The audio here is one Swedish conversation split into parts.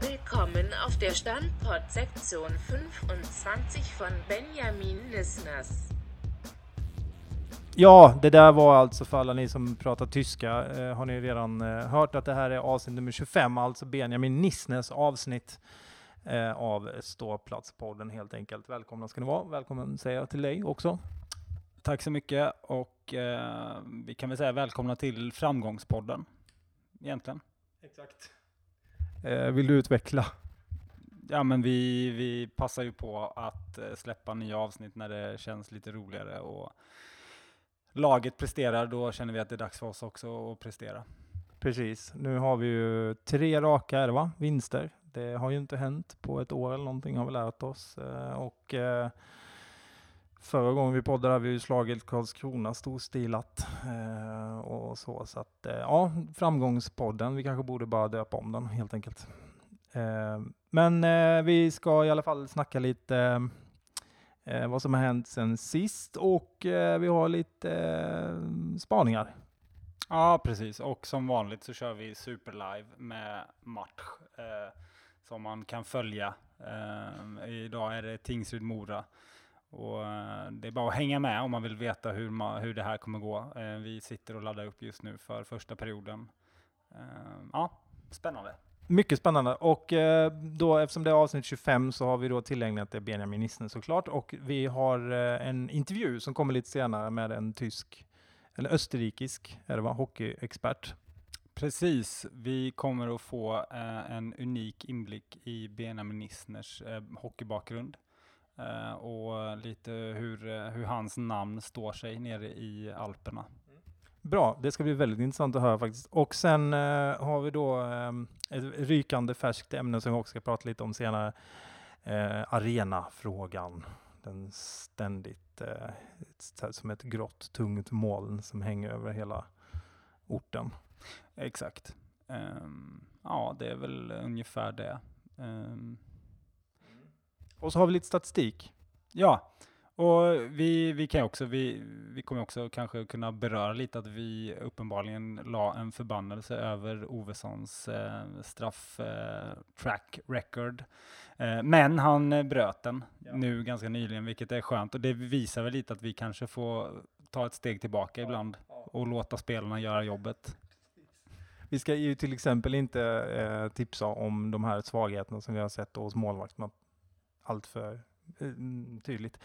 Willkommen auf der Standport-Sektion 25 von Benjamin Nissners. Ja, det där var alltså för alla ni som pratar tyska, eh, har ni redan eh, hört att det här är avsnitt nummer 25, alltså Benjamin Nissnes avsnitt eh, av Ståplatspodden helt enkelt. Välkomna ska ni vara. Välkommen säger jag till dig också. Tack så mycket och eh, vi kan väl säga välkomna till Framgångspodden egentligen. Exakt. Eh, vill du utveckla? Ja, men vi, vi passar ju på att eh, släppa nya avsnitt när det känns lite roligare och laget presterar, då känner vi att det är dags för oss också att prestera. Precis. Nu har vi ju tre raka är det va? vinster. Det har ju inte hänt på ett år eller någonting har vi lärt oss. Eh, och eh, förra gången vi poddade hade vi ju slagit Karlskrona storstilat. Eh, och så, så att eh, ja, framgångspodden. Vi kanske borde bara döpa om den helt enkelt. Eh, men eh, vi ska i alla fall snacka lite eh, vad som har hänt sen sist och eh, vi har lite eh, spaningar. Ja, precis. Och som vanligt så kör vi superlive med match eh, som man kan följa. Eh, idag är det Tingsryd-Mora. Och eh, det är bara att hänga med om man vill veta hur, ma- hur det här kommer gå. Eh, vi sitter och laddar upp just nu för första perioden. Eh, ja, spännande. Mycket spännande och eh, då eftersom det är avsnitt 25 så har vi då tillägnat det Benjamin Nissen såklart och vi har eh, en intervju som kommer lite senare med en tysk eller österrikisk är det va, hockeyexpert. Precis, vi kommer att få eh, en unik inblick i Benjamin Nissners eh, hockeybakgrund. Eh, och lite hur, eh, hur hans namn står sig nere i Alperna. Bra, det ska bli väldigt intressant att höra faktiskt. Och sen eh, har vi då eh, ett rykande färskt ämne som vi också ska prata lite om senare. Eh, arenafrågan. Den ständigt eh, ett- som ett grått, tungt moln som hänger över hela orten. Exakt. Ehm, ja, det är väl ungefär det. Ehm, Och så har vi lite statistik. Ja, och vi, vi kan också, vi, vi kommer också kanske kunna beröra lite att vi uppenbarligen la en förbannelse över Ovessons eh, straff eh, track record. Eh, men han eh, bröt den nu ganska nyligen, vilket är skönt. Och det visar väl lite att vi kanske får ta ett steg tillbaka ibland och låta spelarna göra jobbet. Vi ska ju till exempel inte eh, tipsa om de här svagheterna som vi har sett hos målvakterna allt för eh, tydligt.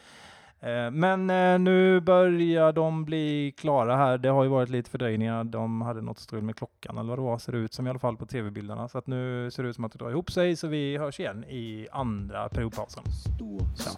Eh, men eh, nu börjar de bli klara här. Det har ju varit lite fördröjningar. De hade något strul med klockan eller vad det var, ser det ut som i alla fall på tv-bilderna. Så att nu ser det ut som att det drar ihop sig, så vi hörs igen i andra periodpausen. Ja,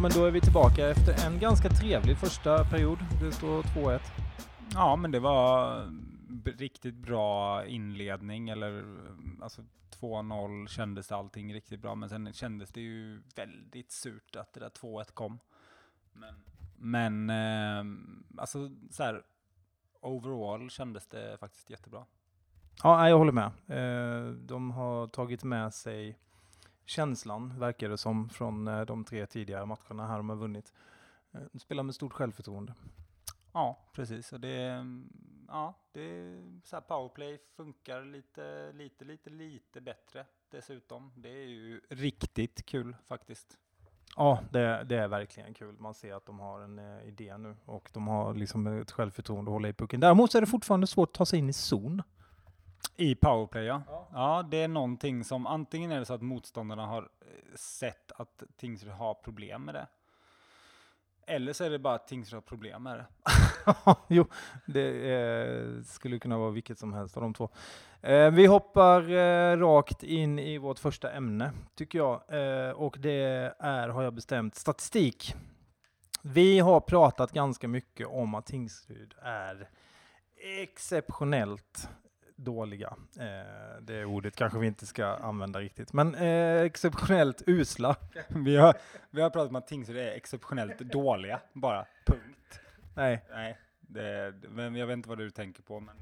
men då är vi tillbaka efter en ganska trevlig första period. Det står 2-1. Ja, men det var b- riktigt bra inledning, eller alltså 2-0 kändes allting riktigt bra, men sen kändes det ju väldigt surt att det där 2-1 kom. Men, men ehm, alltså så här, overall kändes det faktiskt jättebra. Ja, jag håller med. Eh, de har tagit med sig känslan, verkar det som, från eh, de tre tidigare matcherna här de har vunnit. Eh, de spelar med stort självförtroende. Ja, precis. Och det, mm, ja, det så här powerplay funkar lite, lite, lite, lite bättre dessutom. Det är ju riktigt kul faktiskt. Ja, det, det är verkligen kul. Man ser att de har en eh, idé nu och de har liksom ett självförtroende att hålla i pucken. Däremot så är det fortfarande svårt att ta sig in i zon. I powerplay, ja. ja. det är någonting som antingen är det så att motståndarna har eh, sett att Tingsryd har problem med det. Eller så är det bara att Tingsryd har problem med det. jo, det eh, skulle kunna vara vilket som helst av de två. Eh, vi hoppar eh, rakt in i vårt första ämne, tycker jag. Eh, och det är, har jag bestämt, statistik. Vi har pratat ganska mycket om att Tingsryd är exceptionellt dåliga. Eh, det ordet kanske vi inte ska använda riktigt, men eh, exceptionellt usla. Vi har, vi har pratat om att Tingsryd är exceptionellt dåliga, bara. Punkt. Nej, Nej, det, men jag vet inte vad du tänker på, men,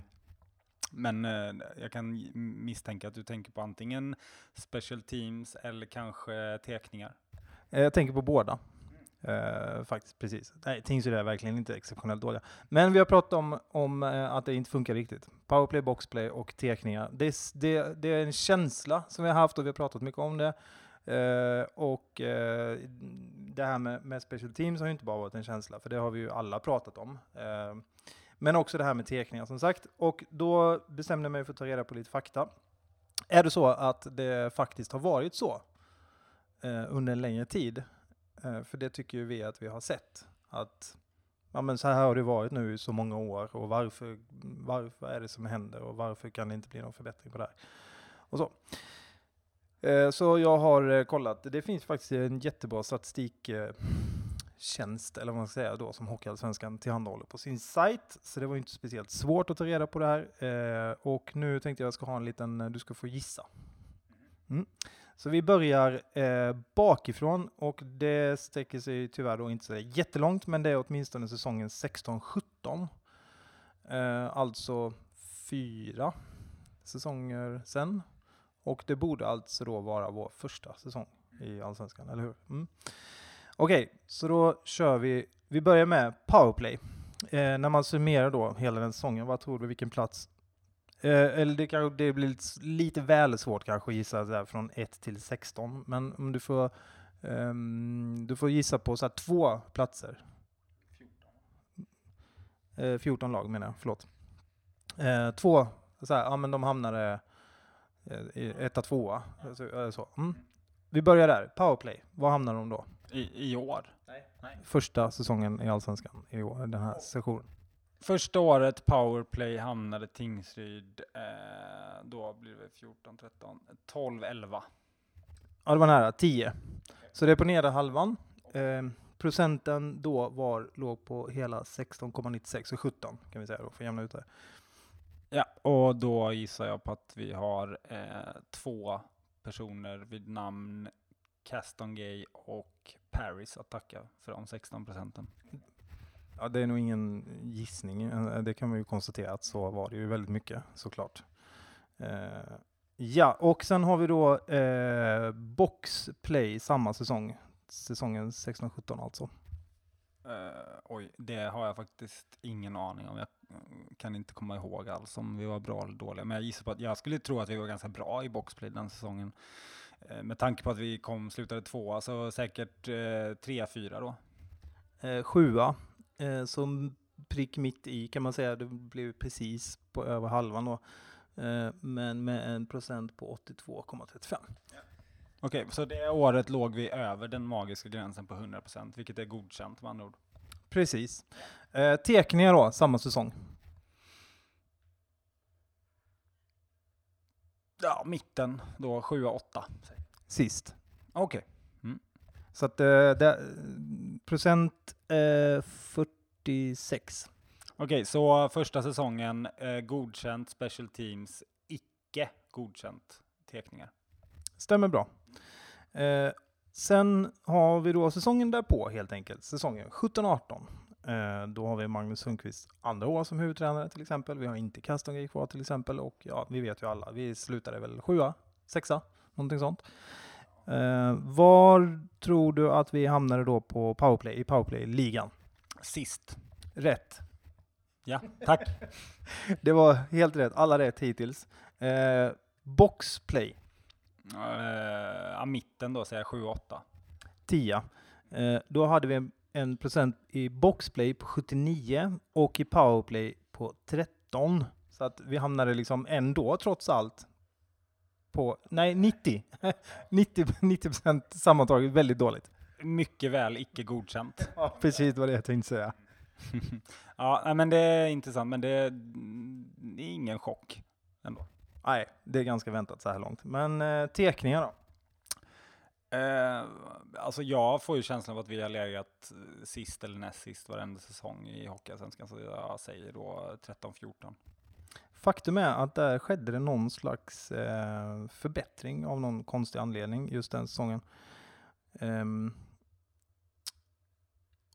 men eh, jag kan misstänka att du tänker på antingen special teams eller kanske tekningar. eh, jag tänker på båda. Uh, faktiskt, precis. Nej, Tingsryd är verkligen inte exceptionellt dåliga. Men vi har pratat om, om uh, att det inte funkar riktigt. Powerplay, boxplay och tekningar. Det är, det, det är en känsla som vi har haft och vi har pratat mycket om det. Uh, och det här med, med special teams har ju inte bara varit en känsla, för det har vi ju alla pratat om. Men också det här med tekningar som sagt. Och då bestämde jag mig för att ta reda på lite fakta. Är det så att det faktiskt har varit så under en längre tid? Eh, för det tycker ju vi att vi har sett. Att ja, men så här har det varit nu i så många år och varför, varför är det som händer och varför kan det inte bli någon förbättring på det här? Och så. Eh, så jag har eh, kollat, det finns faktiskt en jättebra statistik tjänst, eller vad man ska säga då, som Hockeyallsvenskan tillhandahåller på sin sajt. Så det var ju inte speciellt svårt att ta reda på det här. Eh, och nu tänkte jag ska ha en liten, du ska få gissa. Mm. Så vi börjar eh, bakifrån och det sträcker sig tyvärr då inte så jättelångt, men det är åtminstone säsongen 16-17. Eh, alltså fyra säsonger sen. Och det borde alltså då vara vår första säsong i Allsvenskan, eller hur? Mm. Okej, så då kör vi. Vi börjar med powerplay. Eh, när man summerar då hela den säsongen, vad tror du vilken plats Eh, eller det, kanske, det blir lite, lite väl svårt kanske att gissa där från 1 till 16. Men om du får, ehm, du får gissa på så här två platser. 14. 14 lag menar jag, förlåt. Eh, två, så här, ja men de hamnade eh, etta, tvåa. Så, eh, så. Mm. Vi börjar där, powerplay. Var hamnar de då? I, i år. Första säsongen i Allsvenskan i år, den här sessionen. Första året powerplay hamnade Tingsryd, eh, då blir det 14, 13, 12, 11. Ja, det var nära. 10. Så det är på nedre halvan. Eh, procenten då var, låg på hela 16,96, så 17 kan vi säga då, för att jämna ut det. Ja, och då gissar jag på att vi har eh, två personer vid namn Caston Gay och Paris att tacka för de 16 procenten. Ja, det är nog ingen gissning. Eh, Det kan vi ju konstatera att så var det ju väldigt mycket såklart. Eh, ja, och sen har vi då eh, boxplay samma säsong. Säsongen 16-17 alltså. Eh, oj, det har jag faktiskt ingen aning om. Jag kan inte komma ihåg alls om vi var bra eller dåliga. Men jag gissar på att jag skulle tro att vi var ganska bra i boxplay den säsongen. Eh, med tanke på att vi kom, slutade tvåa, så säkert eh, tre, fyra då. Eh, sjua, eh, som prick mitt i kan man säga. Det blev precis på över halvan då. Eh, men med en procent på 82,35. Okej, så det året låg vi över den magiska gränsen på 100%, vilket är godkänt med andra ord. Precis. Eh, Tekningar då, samma säsong. Ja, mitten då, 7-8. Sist. Okej. Så att eh, det, procent eh, 46. Okej, så första säsongen eh, godkänt special teams, icke godkänt tekningar. Stämmer bra. Eh, sen har vi då säsongen därpå helt enkelt, säsongen 17-18. Eh, då har vi Magnus Sundqvist andra år som huvudtränare till exempel. Vi har inte Kastongrej kvar till exempel och ja, vi vet ju alla, vi slutade väl sjua, sexa, någonting sånt. Eh, var tror du att vi hamnade då på powerplay, i powerplay-ligan? Sist. Rätt. Ja, tack. Det var helt rätt, alla rätt hittills. Eh, boxplay, Eh, mitten då säger jag 7-8. 10. Eh, då hade vi en, en procent i boxplay på 79 och i powerplay på 13. Så att vi hamnade liksom ändå trots allt på, nej 90. 90, 90 procent sammantaget, väldigt dåligt. Mycket väl icke godkänt. Ja, precis vad det jag tänkte säga. ja, men det är intressant, men det är, det är ingen chock ändå. Nej, det är ganska väntat så här långt. Men eh, tekningar då? Eh, alltså jag får ju känslan av att vi har legat sist eller näst sist varenda säsong i Hockeyallsvenskan, så jag säger då 13-14. Faktum är att där skedde det någon slags eh, förbättring av någon konstig anledning just den säsongen. Ehm,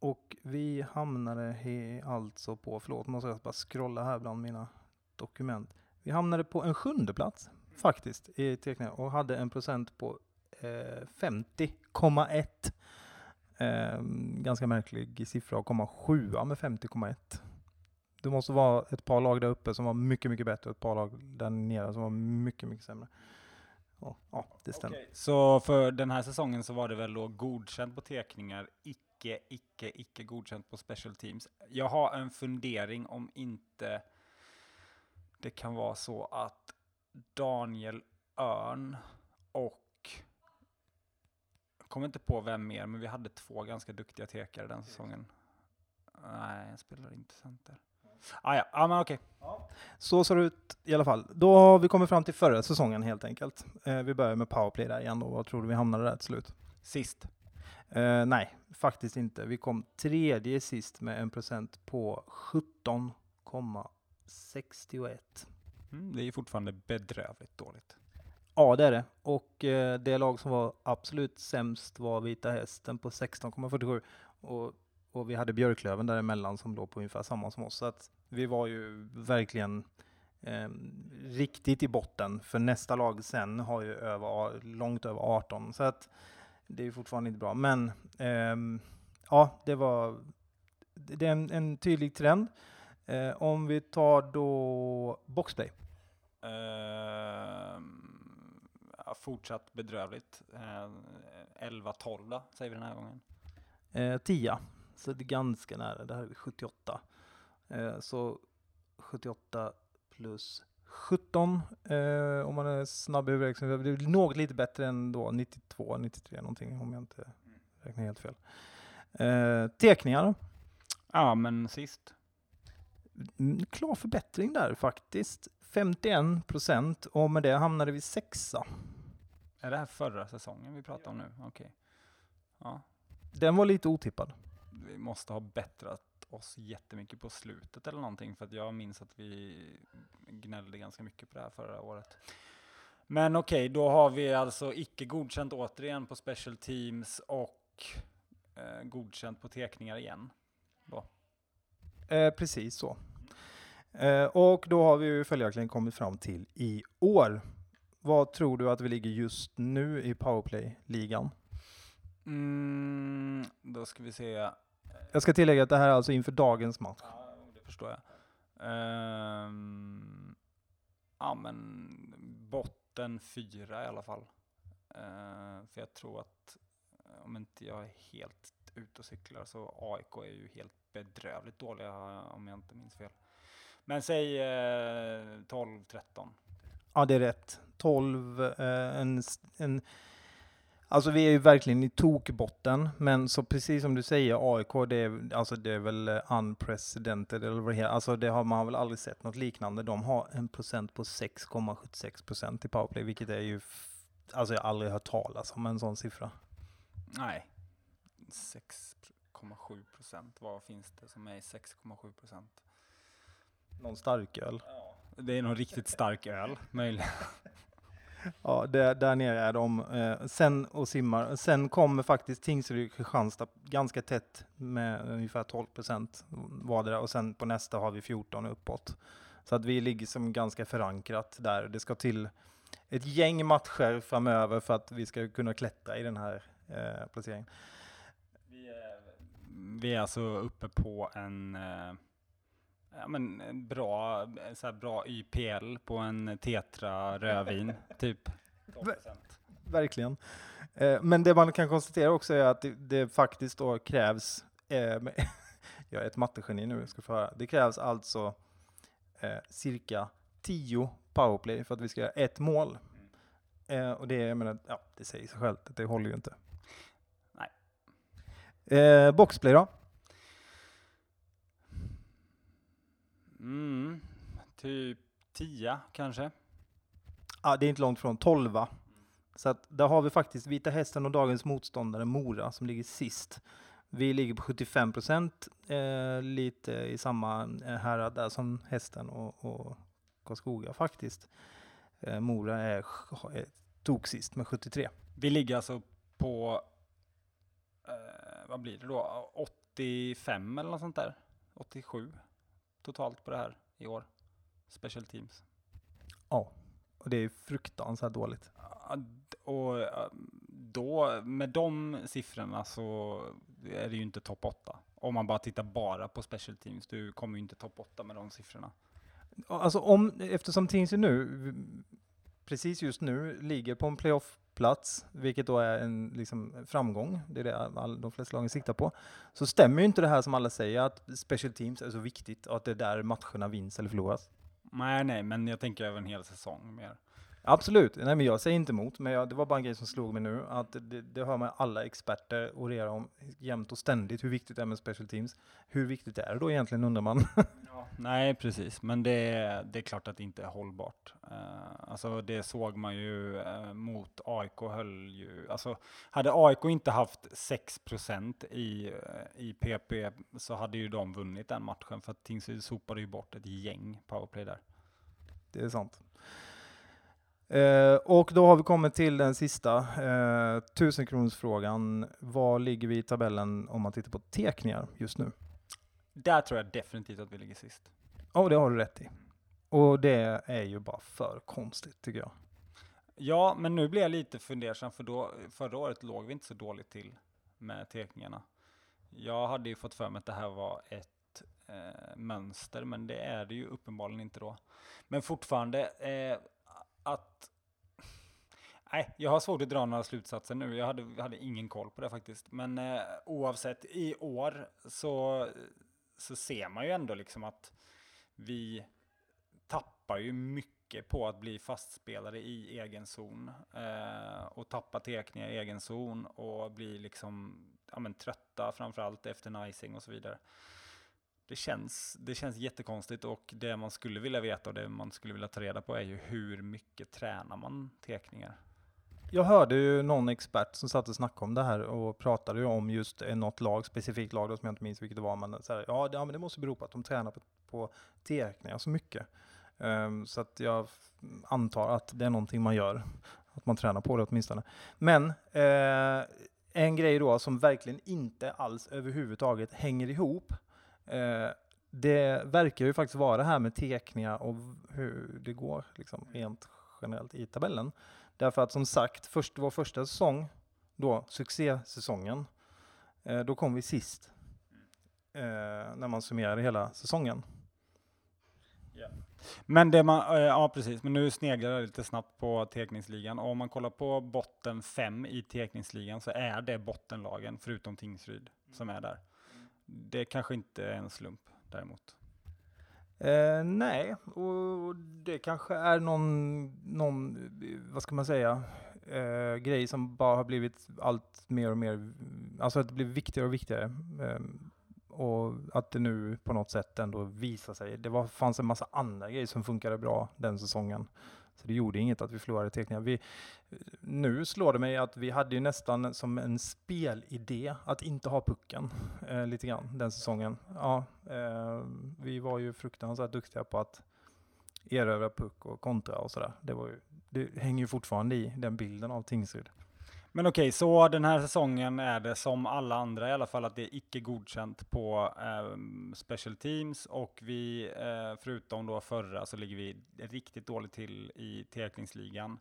och vi hamnade he, alltså på, förlåt måste jag bara scrolla här bland mina dokument. Vi hamnade på en sjunde plats faktiskt i teckningen och hade en procent på eh, 50,1. Eh, ganska märklig siffra att komma sjua med 50,1. Det måste vara ett par lag där uppe som var mycket, mycket bättre och ett par lag där nere som var mycket, mycket sämre. Ja, det stämmer. Okay. Så för den här säsongen så var det väl då godkänt på teckningar, icke, icke, icke godkänt på special teams. Jag har en fundering om inte det kan vara så att Daniel Örn och jag kommer inte på vem mer, men vi hade två ganska duktiga tekare den säsongen. Nej, jag spelar inte center. Ah, ja, ah, men okej. Okay. Så ser det ut i alla fall. Då har vi kommit fram till förra säsongen helt enkelt. Eh, vi börjar med powerplay där igen då. Vad tror du vi hamnade där till slut? Sist. Eh, nej, faktiskt inte. Vi kom tredje sist med en procent på 17,61. Mm, det är fortfarande bedrövligt dåligt. Ja, det är det. Och eh, det lag som var absolut sämst var Vita Hästen på 16,47. Och och vi hade Björklöven däremellan som låg på ungefär samma som oss. Så att vi var ju verkligen eh, riktigt i botten. För nästa lag sen har ju över, långt över 18. Så att det är fortfarande inte bra. Men eh, ja, det var det är en, en tydlig trend. Eh, om vi tar då boxplay. Uh, fortsatt bedrövligt. Uh, 11-12 då, säger vi den här gången. Eh, 10. Så det är ganska nära. Det här är vi 78. Eh, så 78 plus 17 eh, om man är snabb i huvudräkning. Det är något lite bättre än då 92, 93 någonting om jag inte räknar helt fel. Eh, tekningar. Ja, men sist. Mm, klar förbättring där faktiskt. 51 procent och med det hamnade vi sexa. Är det här förra säsongen vi pratar om nu? Okej. Okay. Ja. Den var lite otippad vi måste ha bättrat oss jättemycket på slutet eller någonting, för att jag minns att vi gnällde ganska mycket på det här förra året. Men okej, okay, då har vi alltså icke godkänt återigen på special teams och eh, godkänt på tekningar igen. Eh, precis så. Eh, och då har vi ju följaktligen kommit fram till i år. Vad tror du att vi ligger just nu i powerplay-ligan? Mm, då ska vi se. Jag ska tillägga att det här är alltså inför dagens match. Ja, det förstår jag. Um, ja, men botten fyra i alla fall. Uh, för jag tror att, om inte jag är helt ute och cyklar, så AIK är ju helt bedrövligt dåliga om jag inte minns fel. Men säg uh, 12-13. Ja, det är rätt. 12, uh, eh, en, en Alltså vi är ju verkligen i tokbotten, men så precis som du säger, AIK, det är, alltså det är väl eh, unprecedented, eller vad det heter. Alltså det har man väl aldrig sett något liknande. De har en procent på 6,76 procent i powerplay, vilket är ju, alltså jag har aldrig hört talas om en sån siffra. Nej, 6,7 procent, vad finns det som är 6,7 procent? Någon starköl? Ja, det är någon riktigt stark öl, möjligen. Ja, det, där nere är de. Eh, sen och simmar. Sen kommer faktiskt Tingsryd och Kristianstad ganska tätt med ungefär 12 procent vardera och sen på nästa har vi 14 uppåt. Så att vi ligger som ganska förankrat där. Det ska till ett gäng matcher framöver för att vi ska kunna klättra i den här eh, placeringen. Vi är, vi är alltså uppe på en eh ja, men bra, så bra YPL på en Tetra rödvin, typ. 12%. Verkligen. Eh, men det man kan konstatera också är att det, det faktiskt då krävs, eh, jag är ett mattegeni nu, ska få höra. Det krävs alltså eh, cirka 10 powerplay för att vi ska göra ett mål. Mm. Eh, och det, jag menar, ja, det säger sig självt att det håller ju inte. Nej. Eh, boxplay då? Mm, typ 10 kanske. Ja, det är inte långt från 12. Så att där har vi faktiskt Vita Hästen och dagens motståndare Mora som ligger sist. Vi ligger på 75 procent, eh, lite i samma eh, härad där som Hästen och, och Karlskoga faktiskt. Eh, Mora är, är tog sist med 73. Vi ligger alltså på, eh, vad blir det då, 85 eller något sånt där? 87 totalt på det här i år. Special Teams. Ja, och det är fruktansvärt dåligt. Och då, med de siffrorna så är det ju inte topp 8. Om man bara tittar bara på Special Teams, du kommer ju inte topp 8 med de siffrorna. Alltså om, eftersom Tingsryd nu, precis just nu, ligger på en plats, vilket då är en liksom, framgång, det är det all, de flesta lagen siktar på, så stämmer ju inte det här som alla säger, att special teams är så viktigt och att det är där matcherna vinns eller förloras. Nej, nej, men jag tänker över en hel säsong mer. Absolut, nej men jag säger inte emot, men jag, det var bara en grej som slog mig nu, att det, det hör man alla experter orera om jämt och ständigt hur viktigt det är med special teams. Hur viktigt är det då egentligen undrar man? ja, nej, precis, men det, det är klart att det inte är hållbart. Uh, alltså det såg man ju uh, mot AIK höll ju, alltså hade AIK inte haft 6% i, uh, i PP så hade ju de vunnit den matchen, för att Tingsryd sopade ju bort ett gäng powerplay där. Det är sant. Eh, och då har vi kommit till den sista eh, tusenkronorsfrågan. Var ligger vi i tabellen om man tittar på tekningar just nu? Där tror jag definitivt att vi ligger sist. Ja, oh, det har du rätt i. Och det är ju bara för konstigt tycker jag. Ja, men nu blir jag lite fundersam för då, förra året låg vi inte så dåligt till med teckningarna. Jag hade ju fått för mig att det här var ett eh, mönster, men det är det ju uppenbarligen inte då. Men fortfarande, eh, att... Nej, jag har svårt att dra några slutsatser nu. Jag hade, hade ingen koll på det faktiskt. Men eh, oavsett, i år så, så ser man ju ändå liksom att vi tappar ju mycket på att bli fastspelare i egen zon. Eh, och tappa tekningar i egen zon och bli liksom ja, men, trötta framförallt efter nicing och så vidare det känns, det känns jättekonstigt och det man skulle vilja veta och det man skulle vilja ta reda på är ju hur mycket tränar man tekningar? Jag hörde ju någon expert som satt och snackade om det här och pratade ju om just något lag, specifikt lag då, som jag inte minns vilket det var, men så här, ja, det, ja, men det måste bero på att de tränar på, på tekningar så mycket. Um, så att jag antar att det är någonting man gör, att man tränar på det åtminstone. Men uh, en grej då som verkligen inte alls överhuvudtaget hänger ihop, Eh, det verkar ju faktiskt vara det här med tekningar och hur det går liksom, rent generellt i tabellen. Därför att som sagt, först, vår första säsong, då succésäsongen, eh, då kom vi sist. Eh, när man summerade hela säsongen. Yeah. Men det man, eh, ja precis, men nu sneglar jag lite snabbt på tekningsligan. Och om man kollar på botten fem i tekningsligan så är det bottenlagen, förutom Tingsryd, som är där. Det kanske inte är en slump däremot. Eh, nej, och det kanske är någon, någon vad ska man säga, eh, grej som bara har blivit allt mer och mer, alltså att det blir viktigare och viktigare. Eh, och att det nu på något sätt ändå visar sig. Det var, fanns en massa andra grejer som funkade bra den säsongen. Så det gjorde inget att vi förlorade teckningar. Vi, nu slår det mig att vi hade ju nästan som en spelidé att inte ha pucken eh, lite grann den säsongen. Ja, eh, vi var ju fruktansvärt duktiga på att erövra puck och kontra och sådär. Det, det hänger ju fortfarande i den bilden av Tingsryd. Men okej, okay, så den här säsongen är det som alla andra i alla fall att det är icke godkänt på eh, special teams och vi, eh, förutom då förra, så ligger vi riktigt dåligt till i tekningsligan.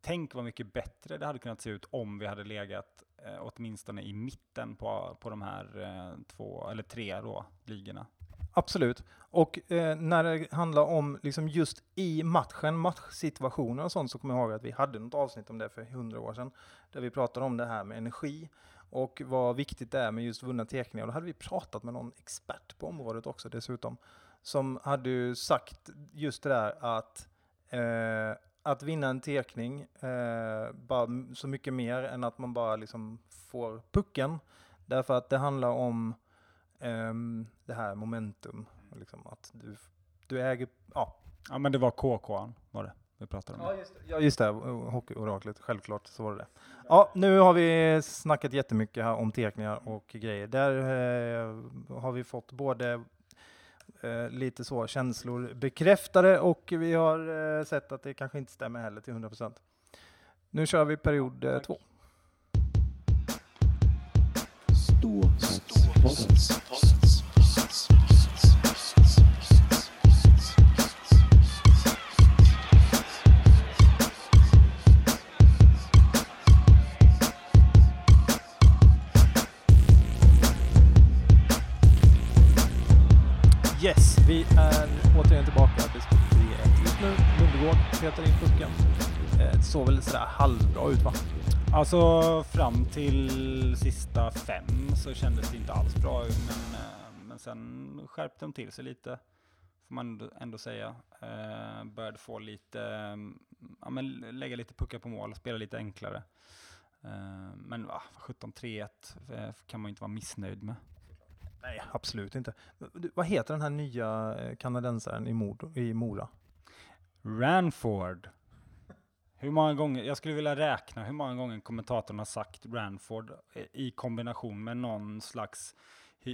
Tänk vad mycket bättre det hade kunnat se ut om vi hade legat eh, åtminstone i mitten på, på de här eh, två, eller tre då, ligorna. Absolut. Och eh, när det handlar om liksom just i matchen, matchsituationer och sånt, så kommer jag ihåg att vi hade något avsnitt om det för hundra år sedan, där vi pratade om det här med energi och vad viktigt det är med just vunna teckningar. Och då hade vi pratat med någon expert på området också dessutom, som hade ju sagt just det där att eh, att vinna en tekning, eh, bara så mycket mer än att man bara liksom får pucken. Därför att det handlar om um, det här momentum. Liksom att du, du äger, ja. Ja men det var KK var det vi pratar om. Ja, just det. Ja, just det. Hockeyoraklet. Självklart så var det det. Ja, nu har vi snackat jättemycket här om teckningar och grejer. Där eh, har vi fått både eh, lite så känslor bekräftade och vi har eh, sett att det kanske inte stämmer heller till 100 procent. Nu kör vi period eh, två. Yes, vi är återigen tillbaka. Det står 3-1 just nu. Lundegård petar in pucken. Eh, det såg väl sådär halvbra ut va? Alltså fram till sista fem så kändes det inte alls bra men, eh, men sen skärpte de till sig lite, får man ändå, säga. Eh, började få lite, ja men lägga lite puckar på mål, spela lite enklare. Eh, men va, 17-3-1 eh, kan man ju inte vara missnöjd med. Nej, absolut inte. Vad heter den här nya eh, kanadensaren i, Mor- i Mora? Ranford. Hur många gånger, jag skulle vilja räkna hur många gånger kommentatorn har sagt Ranford i kombination med någon slags,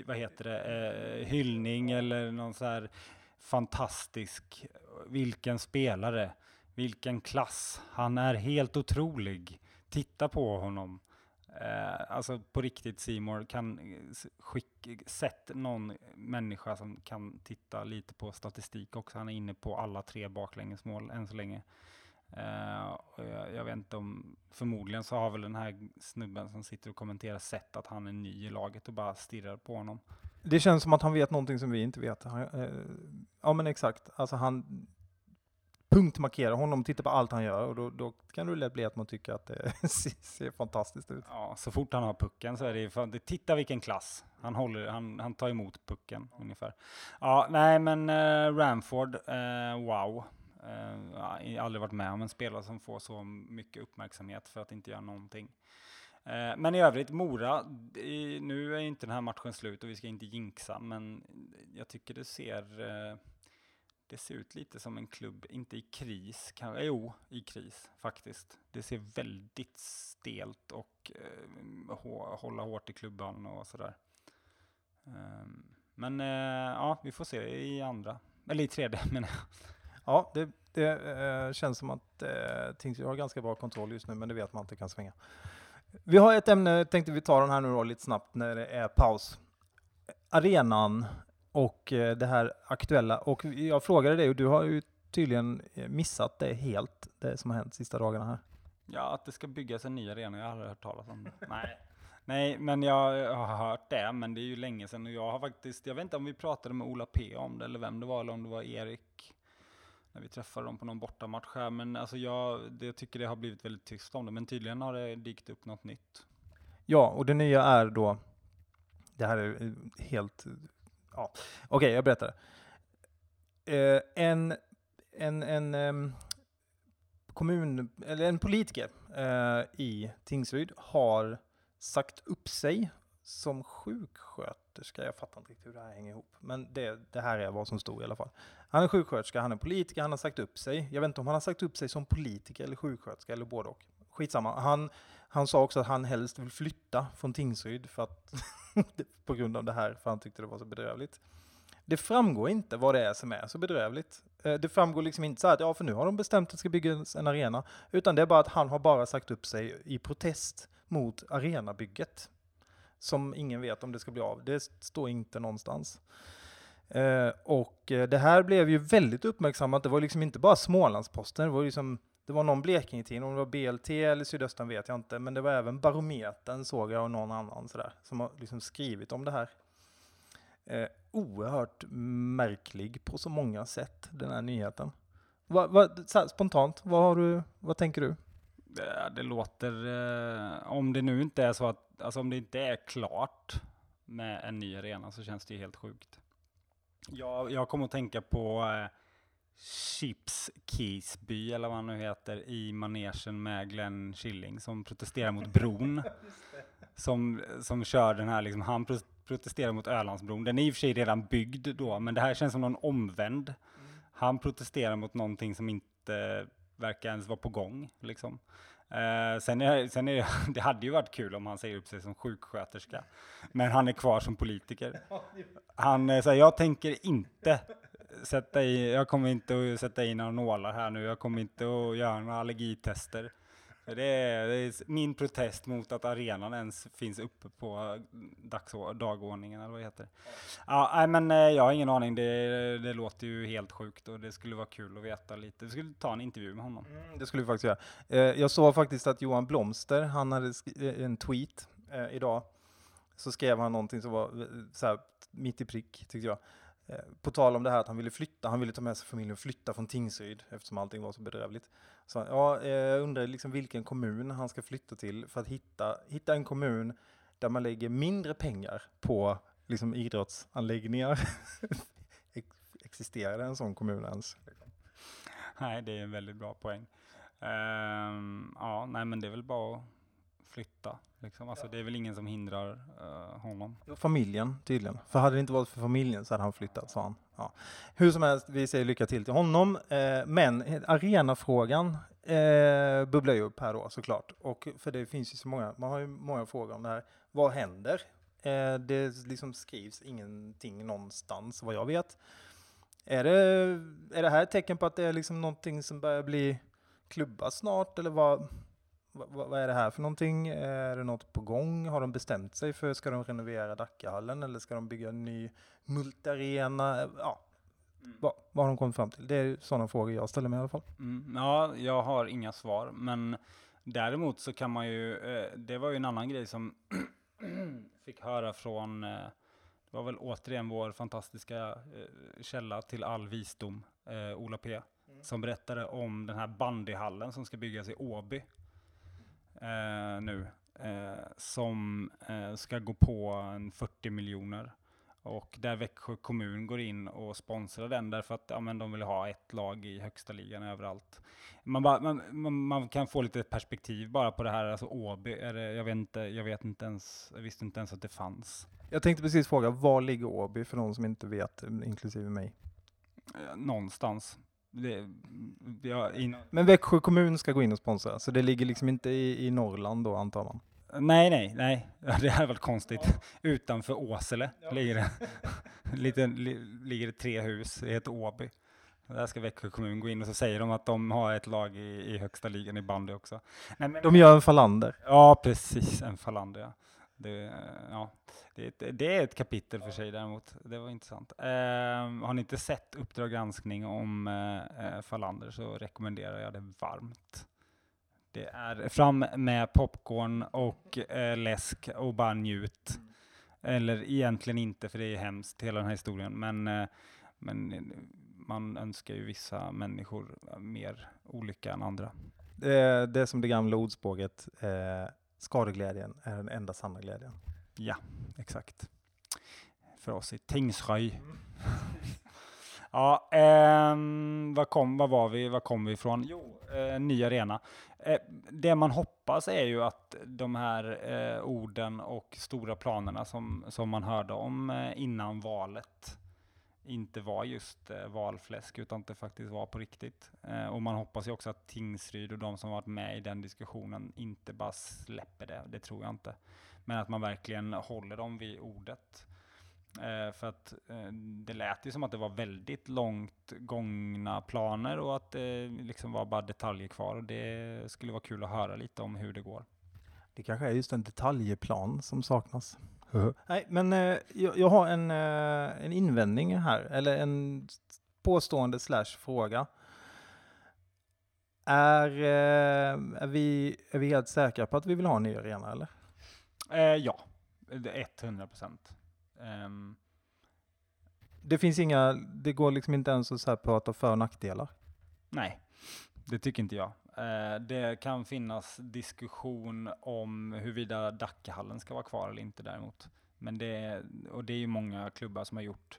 vad heter det, eh, hyllning eller någon så här fantastisk, vilken spelare, vilken klass, han är helt otrolig, titta på honom. Eh, alltså på riktigt Simor kan skick, sätt någon människa som kan titta lite på statistik också. Han är inne på alla tre baklängesmål än så länge. Och jag, jag vet inte om, förmodligen så har väl den här snubben som sitter och kommenterar sett att han är ny i laget och bara stirrar på honom. Det känns som att han vet någonting som vi inte vet. Han, eh, ja men exakt, alltså han punktmarkerar honom, tittar på allt han gör och då, då kan det lätt bli att man tycker att det ser, fantastiskt ut. Ja, så fort han har pucken så är det ju, titta vilken klass. Han, håller, han, han tar emot pucken ungefär. Ja, nej men uh, Ramford, wow. Eh, jag har aldrig varit med om en spelare som får så mycket uppmärksamhet för att inte göra någonting. Eh, men i övrigt, Mora, i, nu är inte den här matchen slut och vi ska inte jinxa, men jag tycker det ser, eh, det ser ut lite som en klubb, inte i kris, kanske, eh, jo, i kris faktiskt. Det ser väldigt stelt och eh, hålla hårt i klubban och sådär. Ehm, men eh, ja, vi får se i andra, eller i tredje menar jag. Ja, det, det eh, känns som att eh, Tingsryd har ganska bra kontroll just nu, men det vet man att det kan svänga. Vi har ett ämne, tänkte vi ta den här nu då lite snabbt när det är paus. Arenan och eh, det här aktuella. Och jag frågade dig och du har ju tydligen eh, missat det helt, det som har hänt sista dagarna här. Ja, att det ska byggas en ny arena, jag har aldrig hört talas om det. Nej. Nej, men jag har hört det, men det är ju länge sedan och jag har faktiskt, jag vet inte om vi pratade med Ola P om det eller vem det var, eller om det var Erik när vi träffade dem på någon bortamatch här, men alltså jag, det, jag tycker det har blivit väldigt tyst om det, men tydligen har det dykt upp något nytt. Ja, och det nya är då, det här är helt, ja, okej jag berättar. Eh, en, en, en eh, kommun, eller en politiker eh, i Tingsryd har sagt upp sig som sjuksköterska. Jag fattar inte riktigt hur det här hänger ihop, men det, det här är vad som stod i alla fall. Han är sjuksköterska, han är politiker, han har sagt upp sig. Jag vet inte om han har sagt upp sig som politiker eller sjuksköterska eller både och. Skitsamma. Han, han sa också att han helst vill flytta från Tingsryd för att, på grund av det här, för han tyckte det var så bedrövligt. Det framgår inte vad det är som är så bedrövligt. Eh, det framgår liksom inte så att ja, för nu har de bestämt att det ska byggas en arena, utan det är bara att han har bara sagt upp sig i protest mot arenabygget. Som ingen vet om det ska bli av. Det står inte någonstans. Eh, och eh, det här blev ju väldigt uppmärksammat. Det var liksom inte bara Smålandsposten, det var liksom det var någon Blekingetidning, om det var BLT eller Sydöstern vet jag inte, men det var även Barometern såg jag och någon annan sådär, som har liksom skrivit om det här. Eh, oerhört märklig på så många sätt, den här nyheten. Va, va, så här, spontant, vad, har du, vad tänker du? Det, det låter, eh, om det nu inte är så att, alltså om det inte är klart med en ny arena så känns det ju helt sjukt. Jag, jag kommer att tänka på eh, Chips Keysby, eller vad han nu heter, i manegen med Glenn Killing som protesterar mot bron. som, som kör den här, liksom, han pro- protesterar mot Ölandsbron. Den är i och för sig redan byggd då, men det här känns som någon omvänd. Han protesterar mot någonting som inte verkar ens vara på gång. Liksom. Eh, sen är, sen är det hade ju varit kul om han säger upp sig som sjuksköterska, men han är kvar som politiker. Han eh, säger, jag tänker inte sätta i, jag kommer inte att sätta in några nålar här nu, jag kommer inte att göra några allergitester. Det, är, det är min protest mot att arenan ens finns uppe på dagså- dagordningen, eller vad det heter. Ja, nej, men eh, jag har ingen aning, det, det låter ju helt sjukt och det skulle vara kul att veta lite. Vi skulle ta en intervju med honom. Mm, det skulle vi faktiskt göra. Eh, jag såg faktiskt att Johan Blomster, han hade eh, en tweet eh, idag. Så skrev han någonting som var eh, så här, mitt i prick, tyckte jag. Eh, på tal om det här att han ville flytta, han ville ta med sig familjen och flytta från Tingsryd eftersom allting var så bedrövligt. Så han, ja, jag undrar liksom vilken kommun han ska flytta till för att hitta, hitta en kommun där man lägger mindre pengar på liksom, idrottsanläggningar. Ex- Existerar det en sån kommun ens? Nej, det är en väldigt bra poäng. Um, ja, nej, men det är väl bara att flytta. Liksom. Alltså, Det är väl ingen som hindrar eh, honom. Familjen tydligen. För hade det inte varit för familjen så hade han flyttat, sa han. Ja. Hur som helst, vi säger lycka till till honom. Eh, men arenafrågan eh, bubblar ju upp här då såklart. Och för det finns ju så många, man har ju många frågor om det här. Vad händer? Eh, det liksom skrivs ingenting någonstans vad jag vet. Är det, är det här ett tecken på att det är liksom någonting som börjar bli klubbat snart eller vad, vad, är det här för någonting? Är det något på gång? Har de bestämt sig för, ska de renovera Dackahallen eller ska de bygga en ny multarena? Ja, vad, vad har de kommit fram till? Det är sådana frågor jag ställer mig i alla fall. Mm, ja, jag har inga svar, men däremot så kan man ju, eh, det var ju en annan grej som fick höra från, eh, det var väl återigen vår fantastiska eh, källa till all visdom, Ola P, som berättade om den här bandyhallen som ska byggas i Åby eh, nu, eh, som eh, ska gå på en 40 miljoner. Och där Växjö kommun går in och sponsrar den därför att ja, men de vill ha ett lag i högsta ligan överallt. Man, bara, man, man, man kan få lite perspektiv bara på det här, alltså Åby, är det, jag, vet inte, jag vet inte ens, jag visste inte ens att det fanns. Jag tänkte precis fråga, var ligger Åby för de som inte vet, inklusive mig? Eh, någonstans. Det, ja, in, Men Växjö kommun ska gå in och sponsra, så det ligger liksom inte i, i Norrland då antar man? nej, nej, nej, det här är väl konstigt. Utanför Åsele ligger det, lite, li, ligger det tre hus, det heter Åby. Där ska Växjö kommun gå in och så säger de att de har ett lag i, i högsta ligan i bandy också. Nej, men, De gör en falander. Ja, precis. En falander, ja. Det, eh, ja. Det, är ett- det är ett kapitel för sig däremot. Det var intressant. Ehm, har ni inte sett Uppdrag granskning om eh, eh, falander så rekommenderar jag det varmt. Det är fram med popcorn och eh, läsk och bara njut. Eller egentligen inte, för det är hemskt hela den här historien. Men, eh, men eh, man önskar ju vissa människor eh, mer olycka än andra. Det det är som det gamla ordspråket, eh, skadeglädjen är den enda sanna glädjen. Ja, exakt. För oss i Tingsröj. ja, ehm, vad, kom, vad var vi, vad kom vi ifrån? Jo, eh, ny arena. Eh, det man hoppas är ju att de här eh, orden och stora planerna som, som man hörde om eh, innan valet inte var just eh, valfläsk utan att det faktiskt var på riktigt. Eh, och man hoppas ju också att Tingsryd och de som varit med i den diskussionen inte bara släpper det, det tror jag inte. Men att man verkligen håller dem vid ordet. Eh, för att det lät ju som att det var väldigt långt gångna planer och att det liksom var bara detaljer kvar. Och det skulle vara kul att höra lite om hur det går. Det kanske är just en detaljplan som saknas. Nej, men eh, jag, jag har en, eh, en invändning här, eller en påstående slash fråga. Är, eh, är, vi, är vi helt säkra på att vi vill ha en ny arena, eller? Eh, ja, det är 100 procent. Ehm, Det finns inga, det går liksom inte ens att så här prata för och nackdelar. nej, det tycker inte jag. Eh, det kan finnas diskussion om huruvida Dackehallen ska vara kvar eller inte däremot. Men det, och det är ju många klubbar som har gjort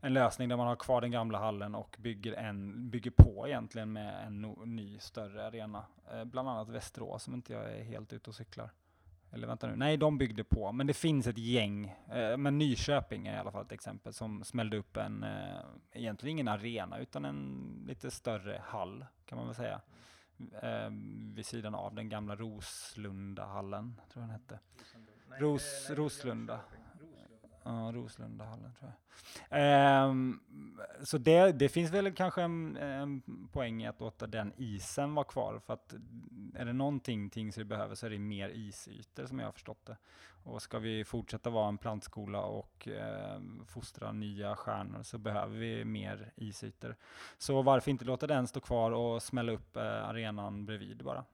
en lösning där man har kvar den gamla hallen och bygger, en, bygger på egentligen med en no, ny större arena. Eh, bland annat Västerås som inte jag är helt ute och cyklar. eller vänta nu, nej de byggde på, men det finns ett gäng, eh, men Nyköping är i alla fall ett exempel som smällde upp en, egentligen ingen arena, utan en lite större hall kan man väl säga, eh, vid sidan av den gamla Roslundahallen, tror jag den hette. Ros, Roslunda. Ja, Roslundahallen tror jag. Um, så det, det finns väl kanske en, en poäng i att låta den isen vara kvar, för att är det någonting Tingsryd behöver så är det mer isytor som jag har förstått det. Och ska vi fortsätta vara en plantskola och um, fostra nya stjärnor så behöver vi mer isytor. Så varför inte låta den stå kvar och smälla upp uh, arenan bredvid bara?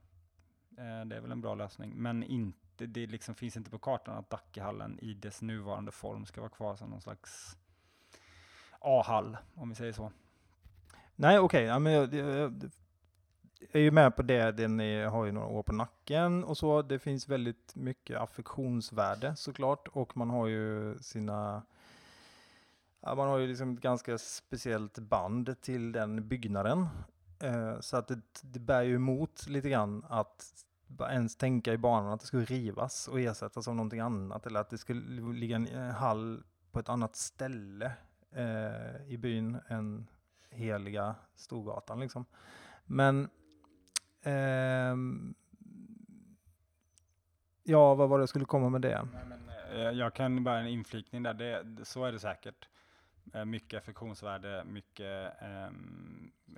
Eh, det är väl en bra lösning, men inte det, det liksom finns inte på kartan att Dackehallen i dess nuvarande form ska vara kvar som någon slags A-hall, om vi säger så. Nej, okej, okay. ja, men jag, jag, jag, är ju med på det. Den är, har ju några år på nacken och så. Det finns väldigt mycket affektionsvärde såklart och man har ju sina ja, man har ju liksom ett ganska speciellt band till den byggnaden. Eh, så att det, det bär ju emot lite grann att ens tänka i banan att det skulle rivas och ersättas av någonting annat eller att det skulle ligga en hall på ett annat ställe eh, i byn än heliga Storgatan liksom. Men eh, ja, vad var det jag skulle komma med det? Nej, men, eh, jag kan bara en inflikning där, det, så är det säkert. Eh, mycket affektionsvärde, mycket eh,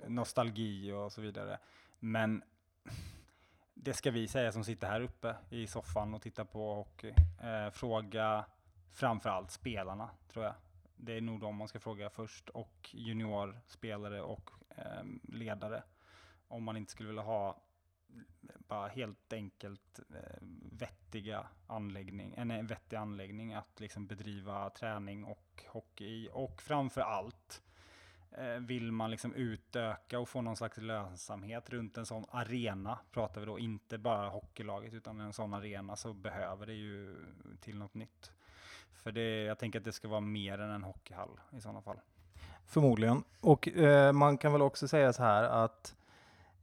nostalgi och så vidare. Men det ska vi säga som sitter här uppe i soffan och tittar på hockey. Eh, fråga framförallt spelarna, tror jag. Det är nog de man ska fråga först, och juniorspelare och eh, ledare. Om man inte skulle vilja ha bara helt enkelt eh, vettiga anläggning, eh, en vettig anläggning att liksom bedriva träning och hockey i. Och framför allt Eh, Eh, vill man liksom utöka och få någon slags lönsamhet runt en sån arena, pratar vi då inte bara hockeylaget utan en sån arena så behöver det ju till något nytt. För det, jag tänker att det ska vara mer än en hockeyhall i sådana fall. Förmodligen. Och eh, man kan väl också säga så här att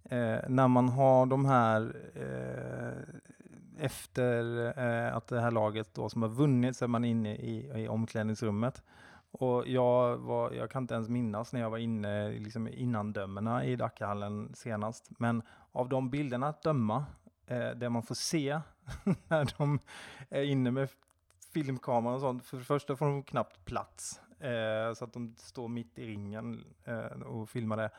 eh, när man har de här eh, efter eh, att det här laget då som har vunnit så är man inne i, i omklädningsrummet och jag, var, jag kan inte ens minnas när jag var inne liksom innan dömena i Dackehallen senast. Men av de bilderna att döma, eh, det man får se när de är inne med filmkameran och sånt. För det första får de knappt plats, eh, så att de står mitt i ringen eh, och filmar det.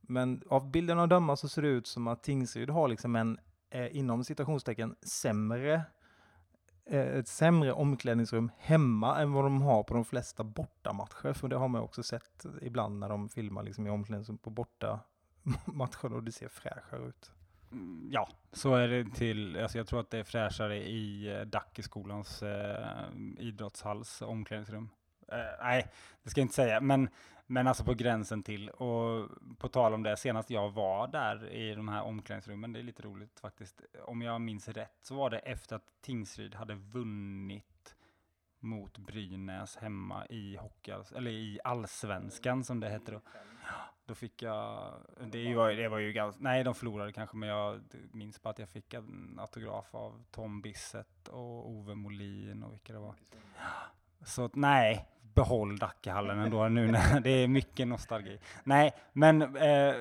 Men av bilderna att döma så ser det ut som att Tingsryd har liksom en, eh, inom citationstecken, sämre Eh, ett sämre omklädningsrum hemma än vad de har på de flesta bortamatcher. För det har man också sett ibland när de filmar liksom i omklädningsrum på bortamatcher och det ser fräschare ut. Mm, ja, så är det till, alltså jag tror att det är fräschare i eh, Dackeskolans eh, idrottshalls omklädningsrum. Eh, nej, det ska jag inte säga, men men alltså på gränsen till. Och på tal om det, senast jag var där i de här omklädningsrummen, det är lite roligt faktiskt. Om jag minns rätt så var det efter att Tingsryd hade vunnit mot Brynäs hemma i hockey, eller i allsvenskan som det heter då. Då fick jag, det var, det var ju ganska, nej de förlorade kanske, men jag minns bara att jag fick en autograf av Tom Bissett och Ove Molin och vilka det var. Så nej, behåll Dackehallen ändå nu när det är mycket nostalgi. Nej, men eh,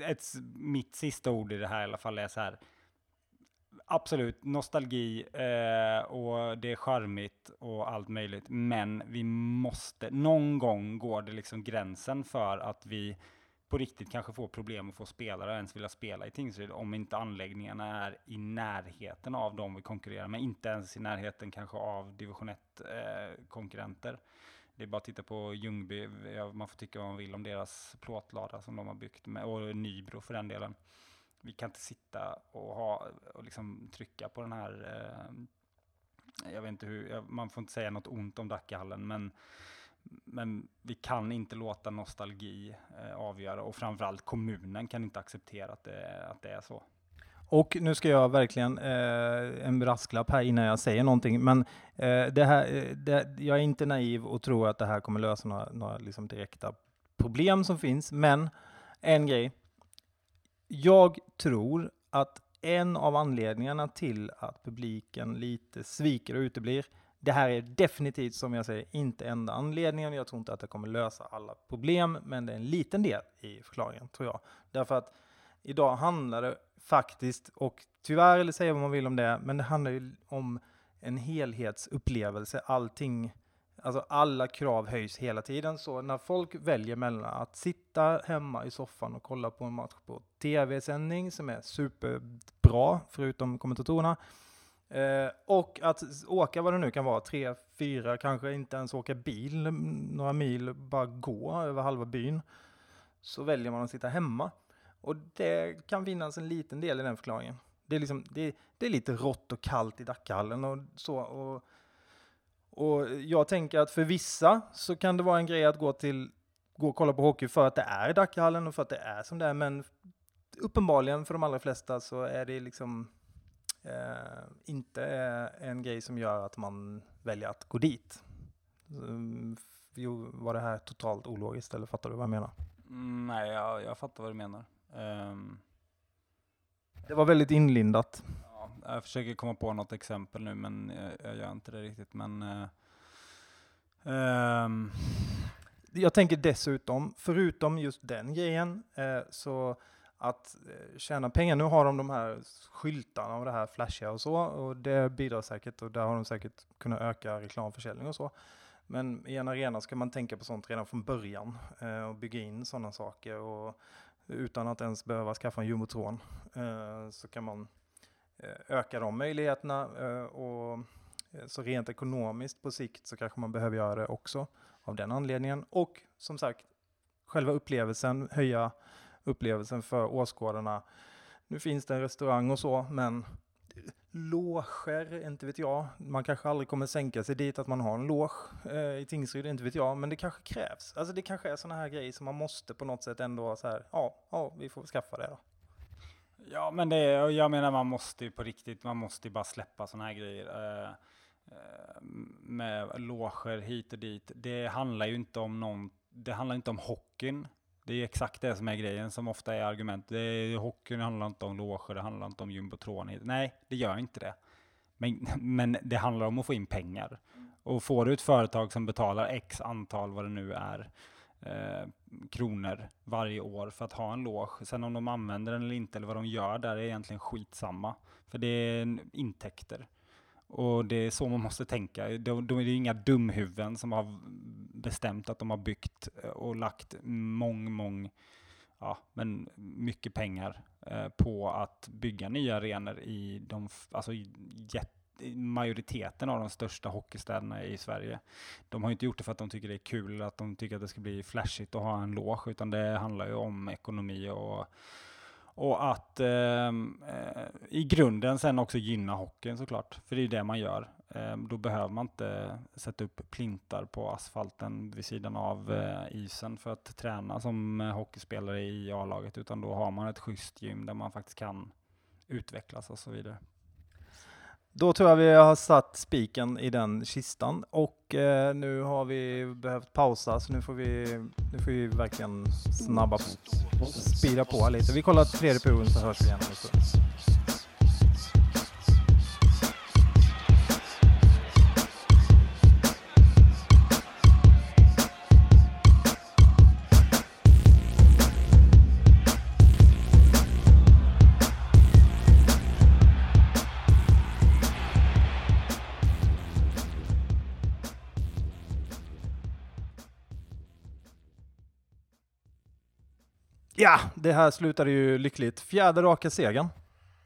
ett, mitt sista ord i det här i alla fall är så här. Absolut, nostalgi eh, och det är charmigt och allt möjligt, men vi måste, någon gång går det liksom gränsen för att vi på riktigt kanske får problem att få spelare att ens vilja spela i Tingsryd om inte anläggningarna är i närheten av de vi konkurrerar med, inte ens i närheten kanske av division 1 eh, konkurrenter. Det är bara att titta på Ljungby, man får tycka vad man vill om deras plåtlada som de har byggt, med, och Nybro för den delen. Vi kan inte sitta och, ha, och liksom trycka på den här, eh, jag vet inte hur, man får inte säga något ont om Dackehallen, men men vi kan inte låta nostalgi eh, avgöra och framförallt kommunen kan inte acceptera att det, att det är så. Och nu ska jag verkligen, eh, en brasklapp här innan jag säger någonting, men eh, det här, eh, det, jag är inte naiv och tror att det här kommer lösa några, några liksom direkta problem som finns, men en grej. Jag tror att en av anledningarna till att publiken lite sviker och uteblir. Det här är definitivt, som jag säger, inte enda anledningen. Jag tror inte att det kommer lösa alla problem, men det är en liten del i förklaringen, tror jag. Därför att idag handlar det faktiskt, och tyvärr, eller säga vad man vill om det, men det handlar ju om en helhetsupplevelse. Allting, alltså alla krav höjs hela tiden. Så när folk väljer mellan att sitta hemma i soffan och kolla på en match på tv-sändning som är superbra, förutom kommentatorerna, eh, och att åka vad det nu kan vara, tre, fyra, kanske inte ens åka bil några mil, bara gå över halva byn, så väljer man att sitta hemma. Och det kan finnas en liten del i den förklaringen. Det är, liksom, det, det är lite rått och kallt i Dackehallen och så. Och, och jag tänker att för vissa så kan det vara en grej att gå till gå och kolla på hockey för att det är Dackehallen och för att det är som det är. Men uppenbarligen för de allra flesta så är det liksom eh, inte eh, en grej som gör att man väljer att gå dit. Mm, var det här totalt ologiskt eller fattar du vad jag menar? Mm, nej, jag, jag fattar vad du menar. Um, det var väldigt inlindat. Ja, jag försöker komma på något exempel nu, men jag, jag gör inte det riktigt. Men, uh, um. Jag tänker dessutom, förutom just den grejen, eh, så att eh, tjäna pengar. Nu har de de här skyltarna och det här flashiga och så, och det bidrar säkert och där har de säkert kunnat öka reklamförsäljning och så. Men i en arena ska man tänka på sånt redan från början eh, och bygga in sådana saker. Och utan att ens behöva skaffa en jumbotron eh, så kan man eh, öka de möjligheterna eh, och så rent ekonomiskt på sikt så kanske man behöver göra det också av den anledningen. Och som sagt, själva upplevelsen, höja upplevelsen för åskådarna. Nu finns det en restaurang och så, men loger, inte vet jag. Man kanske aldrig kommer sänka sig dit att man har en loge eh, i Tingsryd, inte vet jag. Men det kanske krävs. Alltså det kanske är sådana här grejer som man måste på något sätt ändå så här, ja, ja, vi får skaffa det då. Ja, men det, är, jag menar man måste ju på riktigt, man måste ju bara släppa sådana här grejer. Eh, eh, med loger hit och dit. Det handlar ju inte om någon, det handlar inte om hockeyn. Det är exakt det som är grejen, som ofta är argument. Det är, hockeyn handlar inte om loger, det handlar inte om jumbotron. Nej, det gör inte det. Men, men det handlar om att få in pengar. Och får du ett företag som betalar x antal, vad det nu är, eh, kronor varje år för att ha en loge. Sen om de använder den eller inte, eller vad de gör där, är egentligen skitsamma. För det är intäkter. Och det är så man måste tänka. De, de är ju inga dumhuvuden som har bestämt att de har byggt eh, och lagt mång, mång, ja, men mycket pengar eh, på att bygga nya arenor i de, alltså majoriteten av de största hockeystäderna i Sverige. De har inte gjort det för att de tycker det är kul, att de tycker att det ska bli flashigt att ha en loge, utan det handlar ju om ekonomi och och att ehm, eh, i grunden sen också gynna hockeyn såklart, för det är det man gör. Eh, då behöver man inte sätta upp plintar på asfalten vid sidan av eh, isen för att träna som eh, hockeyspelare i A-laget, utan då har man ett schysst gym där man faktiskt kan utvecklas och så vidare. Då tror jag vi har satt spiken i den kistan och eh, nu har vi behövt pausa så nu får vi, nu får vi verkligen snabba på, speeda på lite. Vi kollar tredje perioden så hörs vi igen. Ja, det här slutade ju lyckligt. Fjärde raka segern.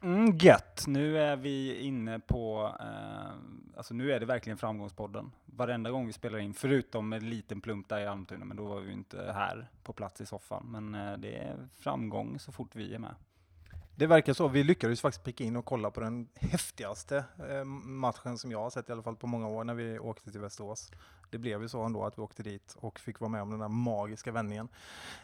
Mm, gött. Nu är vi inne på, eh, alltså nu är det verkligen framgångspodden. Varenda gång vi spelar in, förutom en liten plump där i Almtuna, men då var vi inte här på plats i soffan. Men eh, det är framgång så fort vi är med. Det verkar så. Vi lyckades faktiskt pricka in och kolla på den häftigaste eh, matchen som jag har sett i alla fall på många år när vi åkte till Västerås. Det blev ju så ändå att vi åkte dit och fick vara med om den där magiska vändningen.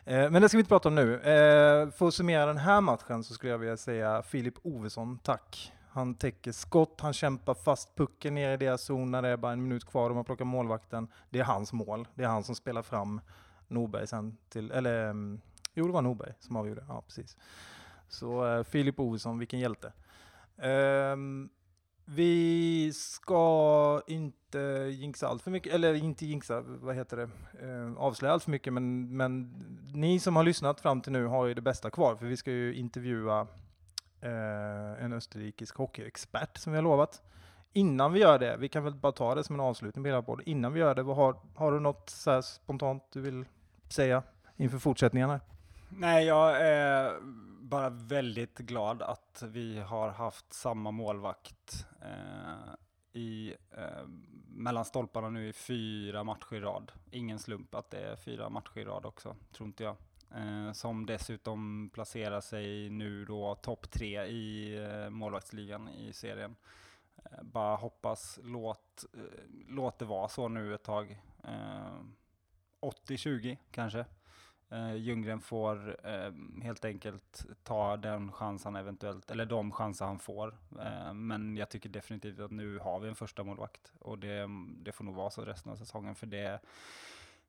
Eh, men det ska vi inte prata om nu. Eh, för att summera den här matchen så skulle jag vilja säga Filip Ovesson, tack. Han täcker skott, han kämpar fast pucken ner i deras zon när det är bara en minut kvar, de har plockat målvakten. Det är hans mål, det är han som spelar fram Norberg sen till, eller mm, jo det var Norberg som avgjorde, ja precis. Så eh, Filip Ovesson, vilken hjälte. Ehm, vi ska inte jinxa allt för mycket, eller inte jinxa, vad heter det, eh, avslöja allt för mycket, men, men ni som har lyssnat fram till nu har ju det bästa kvar, för vi ska ju intervjua eh, en österrikisk hockeyexpert som vi har lovat. Innan vi gör det, vi kan väl bara ta det som en avslutning på hela podden. Innan vi gör det, vad har, har du något så här spontant du vill säga inför fortsättningen här? Nej, jag är bara väldigt glad att vi har haft samma målvakt eh, i, eh, mellan stolparna nu i fyra matcher i rad. Ingen slump att det är fyra matcher i rad också, tror inte jag. Eh, som dessutom placerar sig nu då topp tre i eh, målvaktsligan i serien. Eh, bara hoppas, låt, eh, låt det vara så nu ett tag. Eh, 80-20 kanske. Uh, Ljunggren får uh, helt enkelt ta den chans han eventuellt, eller de chanser han får. Uh, men jag tycker definitivt att nu har vi en första målvakt och det, det får nog vara så resten av säsongen för det,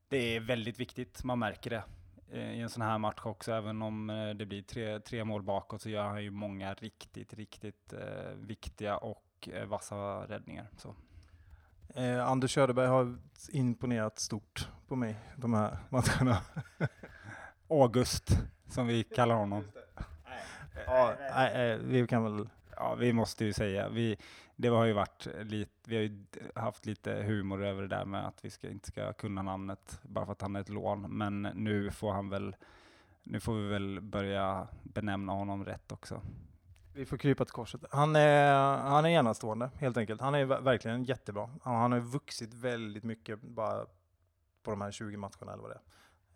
det är väldigt viktigt, man märker det i en sån här match också, även om det blir tre, tre mål bakåt så gör han ju många riktigt, riktigt viktiga och vassa räddningar. Så. Eh, Anders Söderberg har imponerat stort på mig de här matcherna. August, som vi kallar honom. Ja, nej, vi kan väl... Ja, vi måste ju säga, vi, det har ju varit lite, vi har ju haft lite humor över det där med att vi ska, inte ska kunna namnet bara för att han är ett lån, men nu får han väl, nu får vi väl börja benämna honom rätt också. Vi får krypa till korset. Han är, han är enastående, helt enkelt. Han är verkligen jättebra. Han har vuxit väldigt mycket bara på de här 20 matcherna eller vad det är, eh,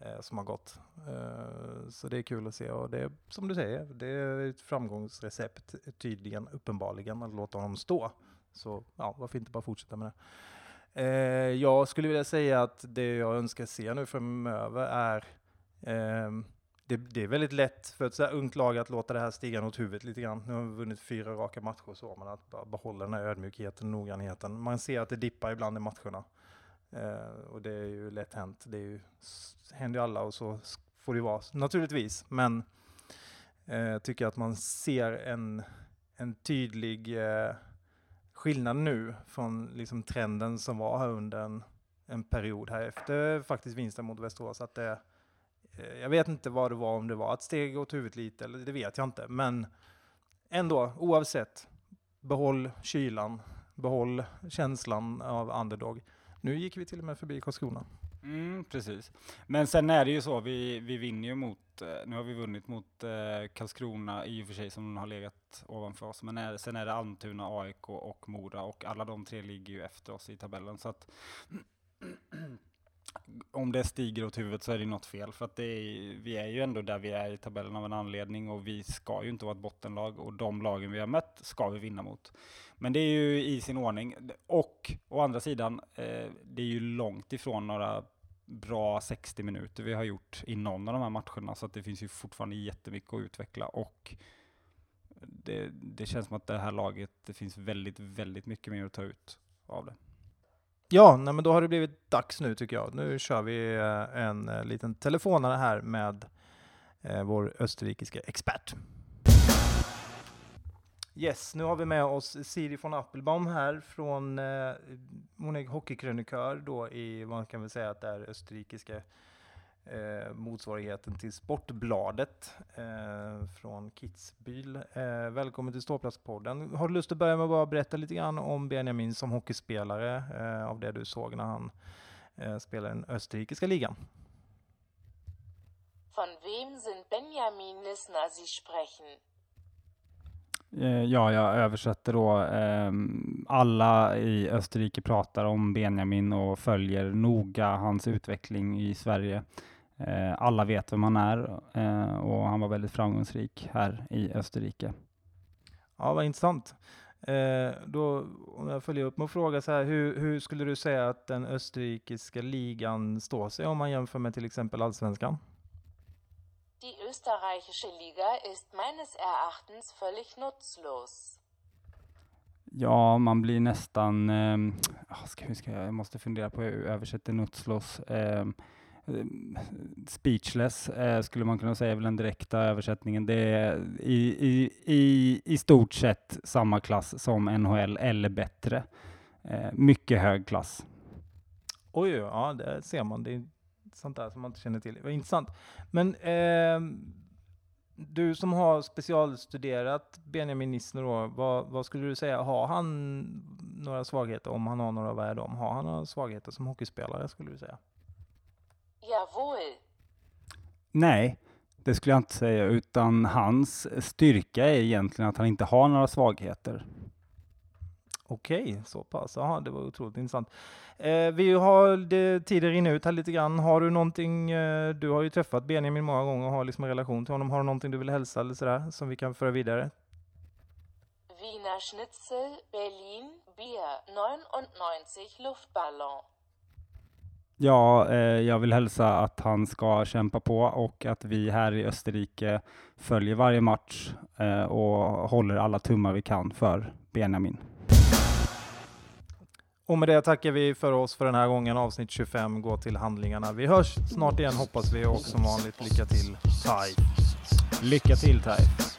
Eh, som har gått. Eh, så det är kul att se och det är som du säger, det är ett framgångsrecept tydligen, uppenbarligen, att låta honom stå. Så ja, varför inte bara fortsätta med det. Eh, jag skulle vilja säga att det jag önskar se nu framöver är ehm, det, det, är väldigt lätt för ett så här ungt lag att låta det här stiga åt huvudet lite grann. Nu har vi vunnit fyra raka matcher så, men att bara behålla den här ödmjukheten, noggrannheten. Man ser att det dippar ibland i matcherna. Eh, och det är ju lätt hänt. Det är ju, händer ju alla och så får det vara naturligtvis. Men jag eh, tycker att man ser en, en tydlig eh, skillnad nu från liksom trenden som var här under en, en period här efter faktiskt vinsten mot Västerås. Att det, Eh, jag vet inte vad det var, om det var ett steg åt huvudet lite, eller det vet jag inte. Men ändå, oavsett, behåll kylan, behåll känslan av underdog. Nu gick vi till och med förbi Karlskrona. Mm, precis. Men sen är det ju så, vi, vi vinner ju mot, eh, nu har vi vunnit mot eh, Karlskrona i och för sig som har legat ovanför oss, men är, sen är det Almtuna, AIK och Mora och alla de tre ligger ju efter oss i tabellen. Så att om det stiger åt huvudet så är det något fel. För att är, vi är ju ändå där vi är i tabellen av en anledning och vi ska ju inte vara ett bottenlag och de lagen vi har mött ska vi vinna mot. Men det är ju i sin ordning. Och å andra sidan, eh, det är ju långt ifrån några bra 60 minuter vi har gjort i någon av de här matcherna, så att det finns ju fortfarande jättemycket att utveckla och det, det känns som att det här laget, det finns väldigt, väldigt mycket mer att ta ut av det. Ja, nej, men då har det blivit dags nu tycker jag. Nu kör vi eh, en eh, liten telefonare här med eh, vår österrikiska expert. Yes, nu har vi med oss Siri von Appelbaum här från, hon är hockeykrönikör då i, vad kan vi säga att det är österrikiska eh, motsvarigheten till Sportbladet eh, från Kitzbühel. Eh, välkommen till Ståplatspodden. Har du lust att börja med att bara berätta lite grann om Benjamin som hockeyspelare, eh, av det du såg när han eh, spelade i den österrikiska ligan? Von wem sind Benjamin Lissner Sie sprechen? Eh, ja, jag översätter då. Eh, alla i Österrike pratar om Benjamin och följer noga hans utveckling i Sverige. Eh, alla vet vem han är eh, och han var väldigt framgångsrik här i Österrike. Ja, vad intressant. Eh, då, om jag följer upp med att fråga så här, hur, hur, skulle du säga att den österrikiska ligan står sig om man jämför med till exempel allsvenskan? Die österreichische Liga ist meines Erachtens völlig nutzlos. Ja, man blir nästan, eh, ska, ska jag, jag måste fundera på hur jag översätter nutzlos. Eh, Eh, speechless eh, skulle man kunna säga är väl den direkta översättningen. Det är i, i, i, i stort sett samma klass som NHL eller bättre. Eh, mycket hög klass. Oj, ja, det ser man. Det är sånt där som man inte känner till. Vad intressant. Men eh, du som har specialstuderat Benjamin Nissner då, vad, vad, skulle du säga, har han några svagheter? Om han har några, vad är de? Har han några svagheter som hockeyspelare skulle du säga? Nej, det skulle jag inte säga, utan hans styrka är egentligen att han inte har några svagheter. Okej, så pass. Jaha, det var otroligt intressant. Eh, vi har det, tiden rinner ut här lite grann. Har du någonting, eh, du har ju träffat Benjamin många gånger och har liksom en relation till honom. Har du någonting du vill hälsa eller sådär som vi kan föra vidare? Wiener Schnitzel, Berlin, Bier, 99 Luftballon. Ja, eh, jag vill hälsa att han ska kämpa på och att vi här i Österrike följer varje match eh, och håller alla tummar vi kan för Benjamin. Och med det tackar vi för oss för den här gången. Avsnitt 25 går till handlingarna. Vi hörs snart igen hoppas vi och som vanligt lycka till. Taif. Lycka till Taif.